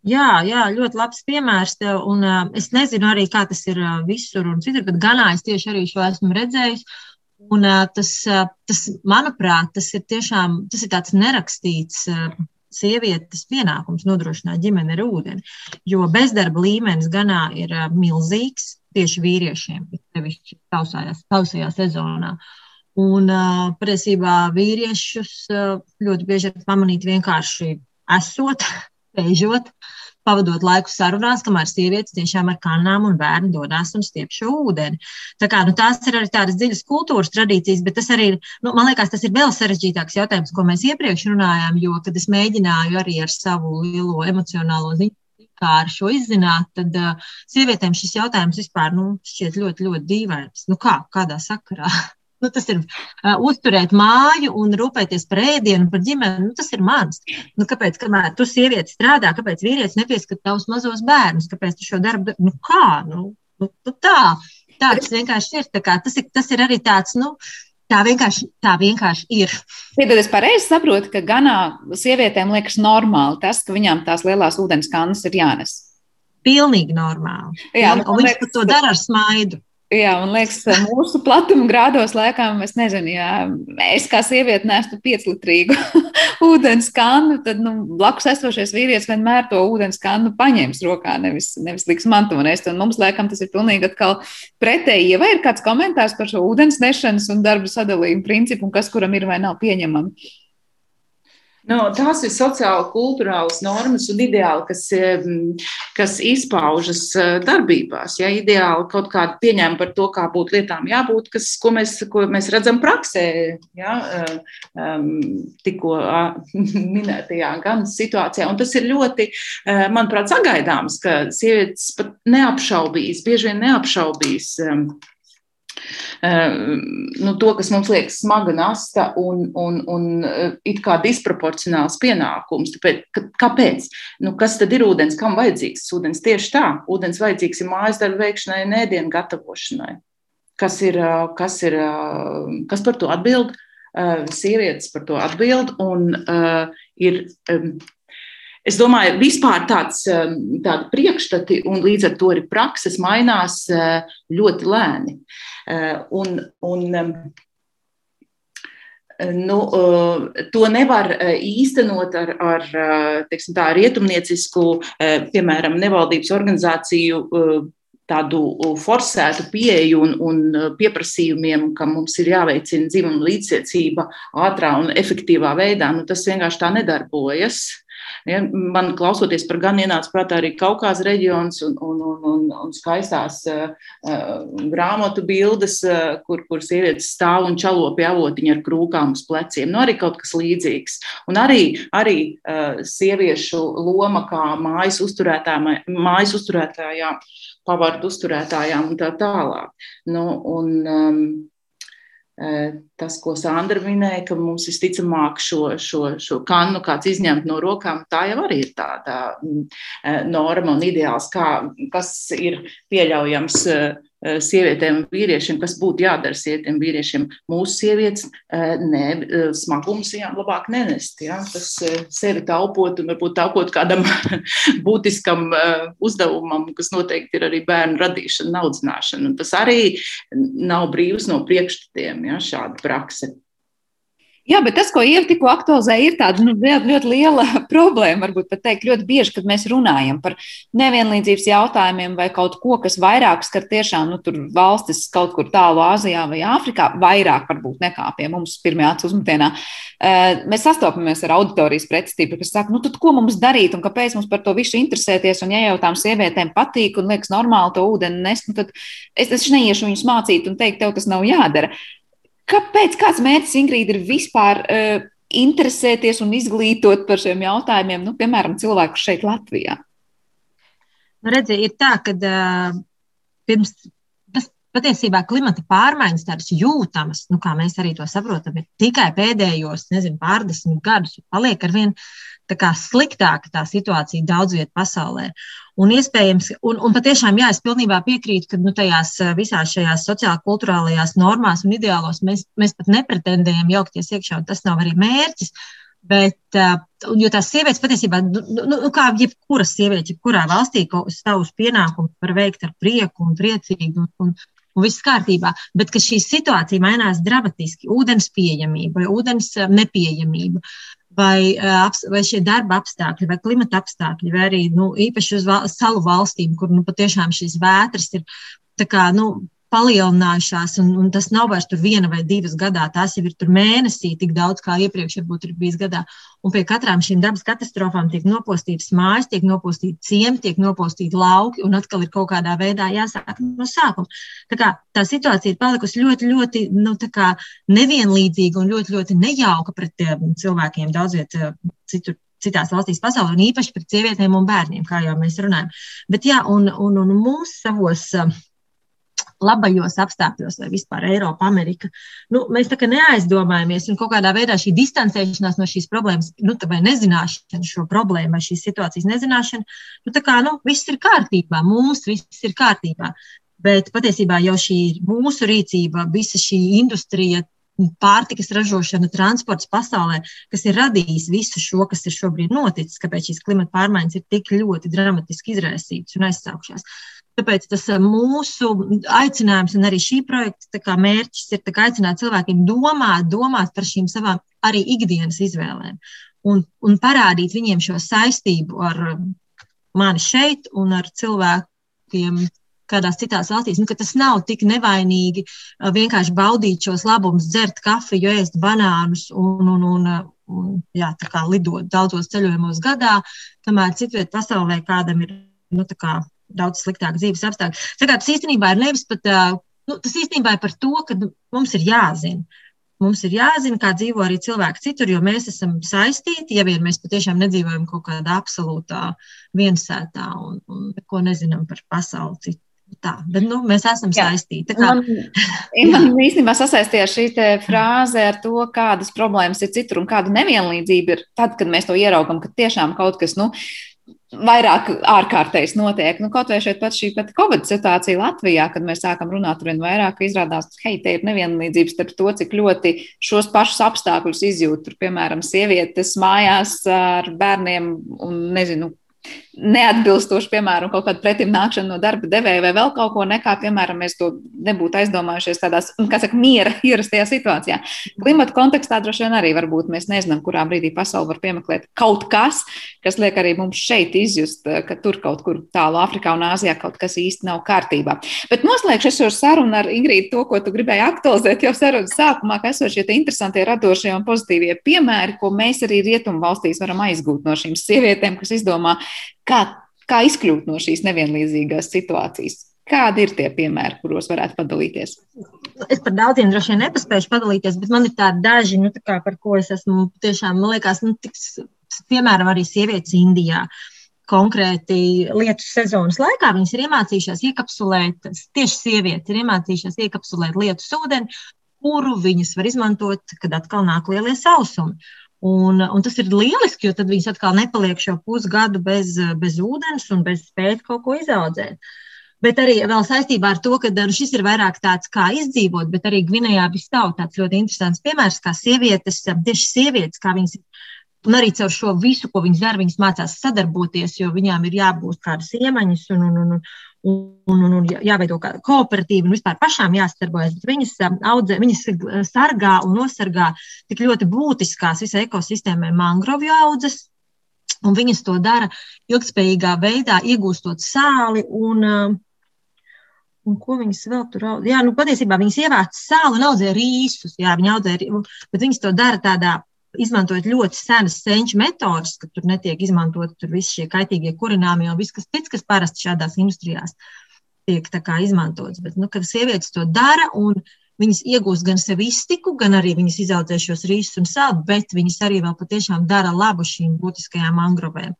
Jā, jā, ļoti labs piemērs tev. Un, uh, es nezinu arī, kā tas ir uh, visur un citur, bet ganājis tieši arī šo esmu redzējis. Un, tas, tas, manuprāt, tas ir tiešām tas ir tāds nerakstīts sievietes pienākums nodrošināt ģimeni ar ūdeni. Jo bezdarba līmenis ganā ir milzīgs tieši vīriešiem, sevišķi tausajā sezonā. Un patiesībā vīriešus ļoti bieži ir pamanīt vienkārši esot, pēžot. Pavadot laiku sarunās, kamēr sievietes tiešām ar kanām un bērnu dodas un stiep šo ūdeni. Tā kā, nu, tās ir arī tādas dziļas kultūras tradīcijas, bet tas arī nu, man liekas, tas ir vēl sarežģītāks jautājums, ko mēs iepriekš runājām, jo, kad es mēģināju arī ar savu lielo emocionālo ziņu kā ar šo izzināt, tad uh, sievietēm šis jautājums vispār nu, šķiet ļoti, ļoti dīvains. Nu kā, kādā sakarā? Nu, tas ir uh, uzturēt māju un rūpēties par ēdienu, par ģimeni. Nu, tas ir mans. Nu, kāpēc, kamēr tu sieviete strādā, kāpēc vīrietis nepieskat tavus mazos bērnus? Kāpēc tu šo darbu? Nu, kā? Nu, nu, nu tā. Tā tas vienkārši ir. Kā, tas ir. Tas ir arī tāds, nu, tā vienkārši, tā vienkārši ir. Piedod, es pareizi saprotu, ka ganā sievietēm liekas normāli tas, ka viņām tās lielās ūdens kannas ir jānes. Pilnīgi normāli. Jā, un, un viņš liekas, to dara ar smaidu. Jā, man liekas, mūsu platuma grādos, laikam, es nezinu, ja es kā sieviete nesu pieclitrīgu ūdens kannu, tad nu, blakus esošais vīrietis vienmēr to ūdens kannu paņems rokā, nevis, nevis liks man to nest. Un mums, laikam, tas ir pilnīgi atkal pretēji. Ja vai ir kāds komentārs par šo ūdens nešanas un darbu sadalījumu principu, un kas kuram ir vai nav pieņemami? No, tās ir sociāli kultūrāls normas un ideāli, kas, kas izpaužas eh, darbībās. Ja ideāli kaut kāda pieņēma par to, kā būtu lietām jābūt, kas, ko, mēs, ko mēs redzam praksē, ja, um, tikko minētajā gan situācijā. Un tas ir ļoti, eh, manuprāt, sagaidāms, ka sievietes pat neapšaubīs, bieži vien neapšaubīs. Ehm, nu, to, kas mums liekas smaga nasta un, un, un eh, it kā disproporcionāls pienākums. Tāpēc, kāpēc? Nu, kas tad ir ūdens? Kam vajadzīgs ūdens? Tieši tā, ūdens vajadzīgs ir mājas darbu veikšanai, nēdienu gatavošanai. Kas, ir, eh, kas, ir, eh, kas par to atbild? Sievietes par to atbild un uh, ir um, Es domāju, vispār tāds tādi priekšstati un līdz ar to arī prakses mainās ļoti lēni. Eh, un, un, Nu, eh, to nevar īstenot ar, ar teiksim, tā, rietumniecisku, piemēram, nevaldības organizāciju tādu forsētu pieeju un, un pieprasījumiem, ka mums ir jāveicina dzimuma līdzsiecība ātrā un efektīvā veidā. Nu, tas vienkārši tā nedarbojas. Ja, man klausoties par gan ienāca prātā arī Kaukās reģions un, un, un, un, un skaistās uh, grāmatu bildes, uh, kur, kur sievietes stāv un čalo pie avotiņa ar krūkām uz pleciem. Nu, arī kaut kas līdzīgs. Un arī, arī uh, sieviešu loma kā mājas, mājas uzturētājām, pavardu uzturētājām un tā tālāk. Nu, un, um, Tas, ko Sandra minēja, ka mums visticamāk šo, šo, šo kannu kāds izņemt no rokām, tā jau arī ir tāda norma un ideāls, kā, kas ir pieļaujams Eh, sievietēm un vīriešiem, kas būtu jādara sievietēm un vīriešiem. Mūsu sievietes eh, ne, eh, smagums jā, labāk nenest. Jā. Tas sevi taupot un varbūt taupot kādam būtiskam uzdevumam, kas noteikti ir arī bērnu radīšana, naudzināšana. Un tas arī nav brīvs no priekšstatiem, jā, šāda praksa. Jā, bet tas, ko Ieva tikko aktualizēja, ir tāda nu, ļoti, ļoti liela problēma. Varbūt pat teikt, ļoti bieži, kad mēs runājam par nevienlīdzības jautājumiem vai kaut ko, kas vairāk skar tiešām nu, valstis kaut kur tālu Āzijā vai Āfrikā, vairāk varbūt nekā pie mums pirmajā uzmetienā. Eh, mēs sastopamies ar auditorijas pretestību, kas saka, nu, tad ko mums darīt un kāpēc mums par to visu interesēties. Un, ja jau tām sievietēm patīk un liekas normāli to ūdeni nest, nu, tad es, es neiešu viņus mācīt un teikt, tev tas nav jādara. Kāpēc kāds mērķis Ingrīda ir vispār uh, interesēties un izglītot par šiem jautājumiem, nu, piemēram, cilvēkus šeit Latvijā? Nu, redzi, ir tā, ka uh, pirms tas patiesībā klimata pārmaiņas tādas jūtamas, nu, kā mēs arī to saprotam, ir tikai pēdējos, nezinu, pārdesmit gadus, paliek ar vien sliktāka tā situācija daudz vietā pasaulē. Un iespējams, un, un patiešām, jā, es pilnībā piekrītu, ka nu, tajās visās šajās sociālajās normās un ideālos mēs, mēs pat nepretendējam jaukties iekšā, un tas nav arī mērķis. Bet, jo tās sievietes patiesībā, nu, nu, nu kā jebkura sieviete, jebkurā valstī, savus pienākumus var veikt ar prieku un priecīgi un, un, un viss kārtībā, bet šī situācija mainās dramatiski. Ūdens pieejamība ūdens nepieejamība, vai, vai šie darba apstākļi, vai klimata apstākļi, vai arī nu, īpaši uz val, salu valstīm, kur nu, patiešām šīs vētras ir kā, nu, palielinājušās, un, un tas nav vairs tur viena vai divas gadā. Tās jau ir tur mēnesī, tik daudz kā iepriekš varbūt ir bijis gadā. Un pie katrām šīm dabas katastrofām tiek nopostītas mājas, tiek nopostīti ciemi, tiek nopostīti lauki, un atkal ir kaut kādā veidā jāsāk no sākuma. Tā, kā, tā situācija ir palikusi ļoti, ļoti nu, nevienlīdzīga un ļoti, ļoti nejauka pret cilvēkiem daudz vietā citur citās valstīs pasaulē, un īpaši pret sievietēm un bērniem, kā jau mēs runājam. Bet jā, un, un, un mūsu savos labajos apstākļos, vai vispār Eiropa, Amerika. Nu, mēs tā kā neaizdomājamies, un kaut kādā veidā šī distancēšanās no šīs problēmas, nu, vai nezināšana šo problēmu, vai šīs situācijas nezināšana, nu, tā kā, nu, viss ir kārtībā, mums viss ir kārtībā. Bet patiesībā jau šī mūsu rīcība, visa šī industrija, pārtikas ražošana, transports pasaulē, kas ir radījis visu šo, kas ir šobrīd noticis, kāpēc šīs klimata pārmaiņas ir tik ļoti dramatiski izraisītas un aizsākušās. Tāpēc tas eh, mūsu aicinājums un arī šī projekta mērķis ir aicināt cilvēkiem domāt, domāt par šīm savām arī ikdienas izvēlēm un, un parādīt viņiem šo saistību ar eh, mani šeit un ar cilvēkiem. Kādās citās valstīs, nu, tas nav tik nevainīgi eh, vienkārši baudīt šos labumus, dzert kafiju, ēst banānus un, un, un, un jā, lidot daudzos ceļojumos gadā, kamēr citviet pasaulē kādam ir nu, kā, daudz sliktāk dzīves apstākļi. Tas īstenībā ir nevis pat, nu, tas īstenībā ir par to, ka mums ir jāzina. Mums ir jāzina, kā dzīvo arī cilvēki citur, jo mēs esam saistīti, ja vien mēs patiešām nedzīvojam kaut kādā absolūtā viensētā un, un neko nezinām par pasauli citu. Tā, bet nu, mēs esam Jā. saistīti. Kā... Man, man īstenībā sasaistījās šī frāze ar to, kādas problēmas ir citur un kāda nevienlīdzība ir tad, kad mēs to ieraugam, ka tiešām kaut kas nu, vairāk ārkārtējs notiek. Nu, kaut vai šeit pat šī pat Covid situācija Latvijā, kad mēs sākam runāt ar vien vairāk, izrādās, ka hei, te ir nevienlīdzības starp to, cik ļoti šos pašus apstākļus izjūt. Tur, piemēram, sievietes mājās ar bērniem un nezinu, neatbilstoši, piemēram, kaut kāda pretim nākšana no darba devēja vai vēl kaut ko, nekā, piemēram, mēs to nebūtu aizdomājušies tādās, nu, kā saka, miera ierastajā situācijā. Klimata kontekstā droši vien arī varbūt mēs nezinām, kurā brīdī pasauli var piemeklēt kaut kas, kas liek arī mums šeit izjust, ka tur kaut kur tālu Āfrikā un Āzijā kaut kas īsti nav kārtībā. Bet noslēgšu šo sarunu ar Ingrīdu to, ko tu gribēji aktualizēt jau sarunas sākumā, ka esot šie interesantie, radošie un pozitīvie piemēri, ko mēs arī rietumu valstīs varam aizgūt no šīm sievietēm, kas izdomā Kā, kā izkļūt no šīs nevienlīdzīgās situācijas? Kādi ir tie piemēri, kuros varētu padalīties? Es par daudziem droši vien nepaspēju padalīties, bet man ir tādi daži, nu, tā kā, par ko es esmu tiešām, man liekas, nu, tiks, piemēram, arī sievietes Indijā. Konkrēti lietu sezonas laikā viņas ir iemācījušās iekapsulēt, tieši sievietes ir iemācījušās iekapsulēt lietu ūdeni, kuru viņas var izmantot, kad atkal nāk lielie sausumi. Un, un tas ir lieliski, jo tad viņas atkal nepaliek šo pusgadu bez, bez ūdens un bez spējas kaut ko izaudzēt. Bet arī saistībā ar to, ka nu, šis ir vairāk tāds kā izdzīvot, bet arī Gvinējā Bistāv tāds ļoti interesants piemērs, kā sievietes, tieši sievietes, kā viņas Un arī caur šo visu, ko viņas dara, viņas mācās sadarboties, jo viņām ir jābūt kādas iemaņas un, un, un, un, un, un, jāveido kooperatīva un vispār pašām jāsadarbojas. Viņas, um, audzē, viņas uh, sargā un nosargā tik ļoti būtiskās visai ekosistēmai mangrovju audzes. Un viņas to dara ilgspējīgā veidā, iegūstot sāli un, um, Un ko viņas vēl tur audzē? Jā, nu, patiesībā viņas ievāc sāli un audzē rīsus. Jā, viņi audzē, bet viņas to dara tādā izmantojot ļoti senas senču metodas, ka tur netiek izmantot visi šie kaitīgie kurināmie un viss, kas cits, kas parasti šādās industrijās tiek izmantots. Bet, nu, kad sievietes to dara un viņas iegūst gan sev iztiku, gan arī viņas izaudzē šos rīsus un sāli, bet viņas arī vēl patiešām dara labu šīm būtiskajām mangrovēm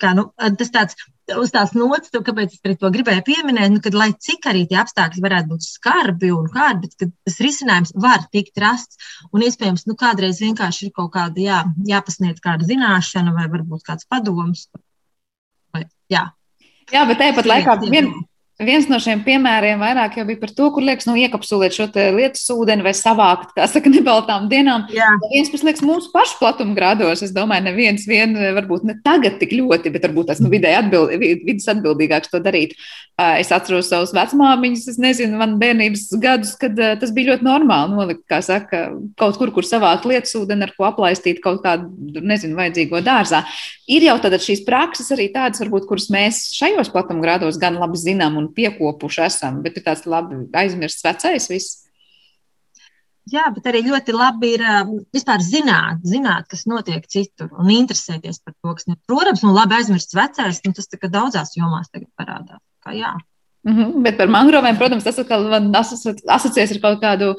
kā, nu, tas tāds, uz tās nots, to, kāpēc es to gribēju pieminēt, nu, kad lai cik arī tie apstākļi varētu būt skarbi un kādi, bet tas risinājums var tikt rasts un iespējams, nu, kādreiz vienkārši ir kaut kāda, jā, jāpasniedz kāda zināšana vai varbūt kāds padoms. Vai, jā. Jā, bet tāpat laikā vien, Viens no šiem piemēriem vairāk jau bija par to, kur liekas, nu, iekapsulēt šo lietus ūdeni vai savākt, kā saka, nebaltām dienām. Jā. Viens, kas liekas mūsu pašu platuma grādos, es domāju, neviens vien varbūt ne tagad tik ļoti, bet varbūt tas nu, vidēji atbild, vidas atbildīgāks to darīt. Es atceros savus vecmāmiņus, es nezinu, man bērnības gadus, kad tas bija ļoti normāli nolikt, kā saka, kaut kur, kur savākt lietus ūdeni, ar ko aplaistīt kaut kādu, nezinu, vajadzīgo dārzā. Ir jau tad šīs prakses arī tādas, varbūt, kuras mēs šajos platuma grādos gan labi zinām un piekopuši esam, bet ir tāds labi aizmirsts vecais viss. Jā, bet arī ļoti labi ir um, vispār zināt, zināt, kas notiek citur un interesēties par to, kas notiek. Protams, nu labi aizmirsts vecais, nu tas daudzās jomās tagad parādās. Kā, jā. Mm -hmm, bet par mangroviem, protams, tas asociēs ar kaut kādu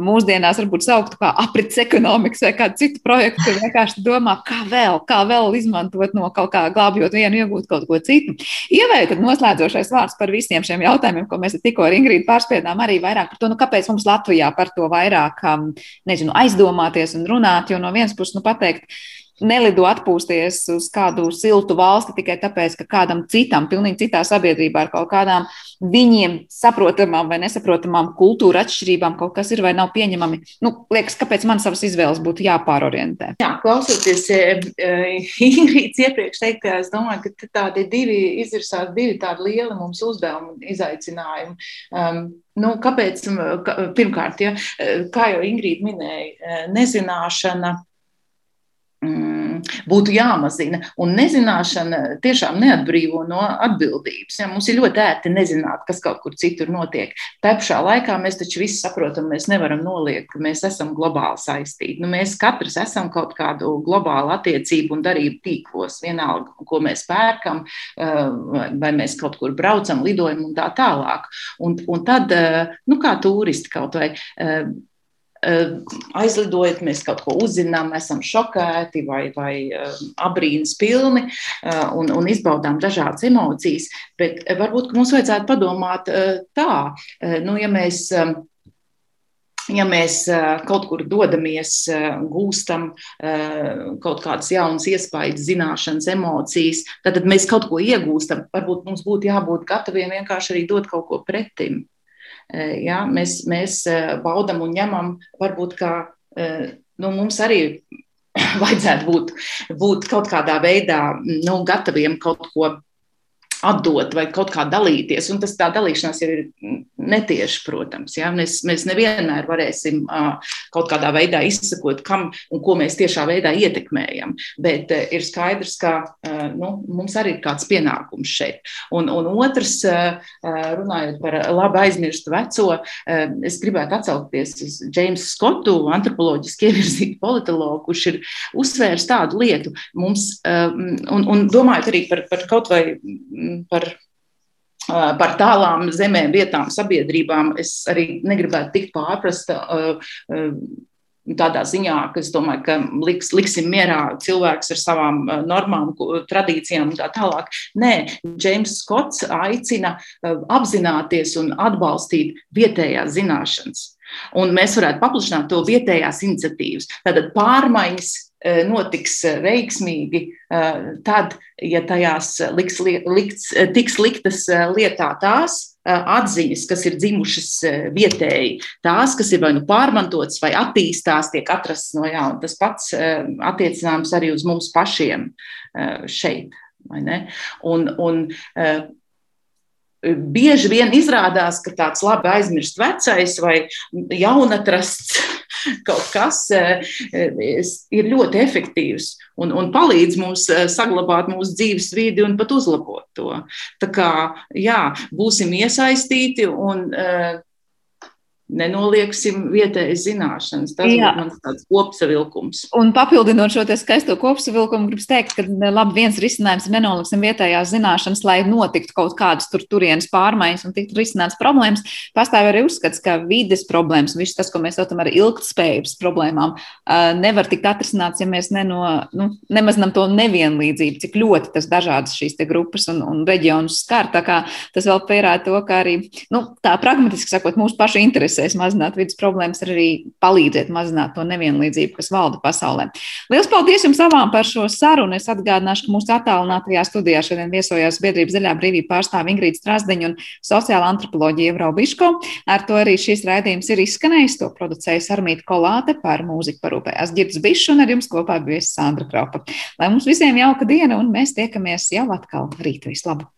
mūsdienās, varbūt sauktu kā aprits ekonomikas vai kādu citu projektu, kur vienkārši domā, kā vēl, kā vēl izmantot no kaut kā glābjot vienu, iegūt kaut ko citu. Ievēju tad noslēdzošais vārds par visiem šiem jautājumiem, ko mēs tikko ar Ingrīdu pārspiedām, arī vairāk par to, nu, kāpēc mums Latvijā par to vairāk, nezinu, aizdomāties un runāt, jo no vienas puses, nu, pateikt, nelido atpūsties uz kādu siltu valsti tikai tāpēc, ka kādam citam, pilnīgi citā sabiedrībā ar kaut kādām viņiem saprotamām vai nesaprotamām kultūra atšķirībām kaut kas ir vai nav pieņemami. Nu, liekas, kāpēc man savas izvēles būtu jāpārorientē? Jā, klausoties e, e, Ingrīdas iepriekš teiktajā, es domāju, ka tādi divi izvirsās divi tādi lieli mums uzdevumi un izaicinājumi. Um, nu, kāpēc? Pirmkārt, ja, kā jau Ingrīda minēja, nezināšana būtu jāmazina. Un nezināšana tiešām neatbrīvo no atbildības. Ja, mums ir ļoti ērti nezināt, kas kaut kur citur notiek. Tā pašā laikā mēs taču visi saprotam, mēs nevaram noliegt, ka mēs esam globāli saistīti. Nu, mēs katrs esam kaut kādu globālu attiecību un darību tīklos, vienalga, ko mēs pērkam, eh, vai mēs kaut kur braucam, lidojam un tā tālāk. Un, un tad, eh, nu, kā turisti kaut vai aizlidojot, mēs kaut ko uzzinām, esam šokēti vai, vai abrīnas pilni un, un izbaudām dažādas emocijas. Bet varbūt mums vajadzētu padomāt tā, nu, ja mēs ja mēs kaut kur dodamies, gūstam kaut kādas jaunas iespējas, zināšanas, emocijas, tad mēs kaut ko iegūstam. Varbūt mums būtu jābūt gataviem vienkārši arī dot kaut ko pretim. Ja, mēs, mēs baudam un ņemam, varbūt kā nu, mums arī vajadzētu būt, būt kaut kādā veidā nu, gataviem kaut ko atdot vai kaut kā dalīties. Un tas tā dalīšanās jau ir netieši, protams. Ja? Mēs, mēs nevienmēr varēsim kaut kādā veidā izsakot, kam un ko mēs tiešā veidā ietekmējam. Bet ir skaidrs, ka nu, mums arī ir kāds pienākums šeit. Un, un otrs, runājot par labi aizmirstu veco, es gribētu atsaukties uz Jamesu Skotu, antropoloģiski ievirzītu politologu, kurš ir uzsvērs tādu lietu mums, un, un domājot arī par, par kaut vai par par tālām zemēm, vietām, sabiedrībām es arī negribētu tikt pārprasta tādā ziņā, ka es domāju, ka liks, liksim mierā cilvēks ar savām normām, tradīcijām un tā tālāk. Nē, Džeims Skots aicina apzināties un atbalstīt vietējās zināšanas. Un mēs varētu paplašināt to vietējās iniciatīvas. Tātad pārmaiņas notiks eh, veiksmīgi eh, tad, ja tajās liks, likts, tiks liktas lietā tās atziņas, kas ir dzimušas vietēji, tās, kas ir vai nu pārmantotas, vai attīstās, tiek atrastas no jauna. Tas pats attiecināms arī uz mums pašiem šeit. Un, un, bieži vien izrādās, ka tāds labi aizmirsts vecais vai jaunatrasts kaut kas eh, ir ļoti efektīvs un, un palīdz mums eh, saglabāt mūsu dzīves vidi un pat uzlabot to. Tā kā jā, būsim iesaistīti un uh, nenolieksim vietējas zināšanas. Tas ir mans tāds kopsavilkums. Un papildinot šo skaisto kopsavilkumu, gribu teikt, ka labi, viens risinājums ir nenoliksim vietējās zināšanas, lai notiktu kaut kādas tur turienes pārmaiņas un tiktu risināts problēmas. Pastāv arī uzskats, ka vides problēmas, viss tas, ko mēs saucam ar ilgtspējības problēmām, nevar tikt atrisināts, ja mēs neno, nu, nemazinām to nevienlīdzību, cik ļoti tas dažādas šīs grupas un, un reģionus skar. Tā kā tas vēl pierāda to, ka arī nu, tā pragmatiski sakot, mūsu pašu interesi interesēs mazināt vidas problēmas, ir arī palīdzēt mazināt to nevienlīdzību, kas valda pasaulē. Lielas paldies jums abām par šo sarunu. Es atgādināšu, ka mūsu attālinātajā studijā šodien viesojās biedrības Zaļā brīvība pārstāve Ingrīda Strasdeņa un sociāla antropoloģija Evro Biško. Ar to arī šīs raidījums ir izskanējis. To producēja Sarmīta Kolāte par mūziku parūpējās Girds Bišs un ar jums kopā bija Sandra Kropa. Lai mums visiem jauka diena un mēs tiekamies jau atkal rīt. Vislabāk!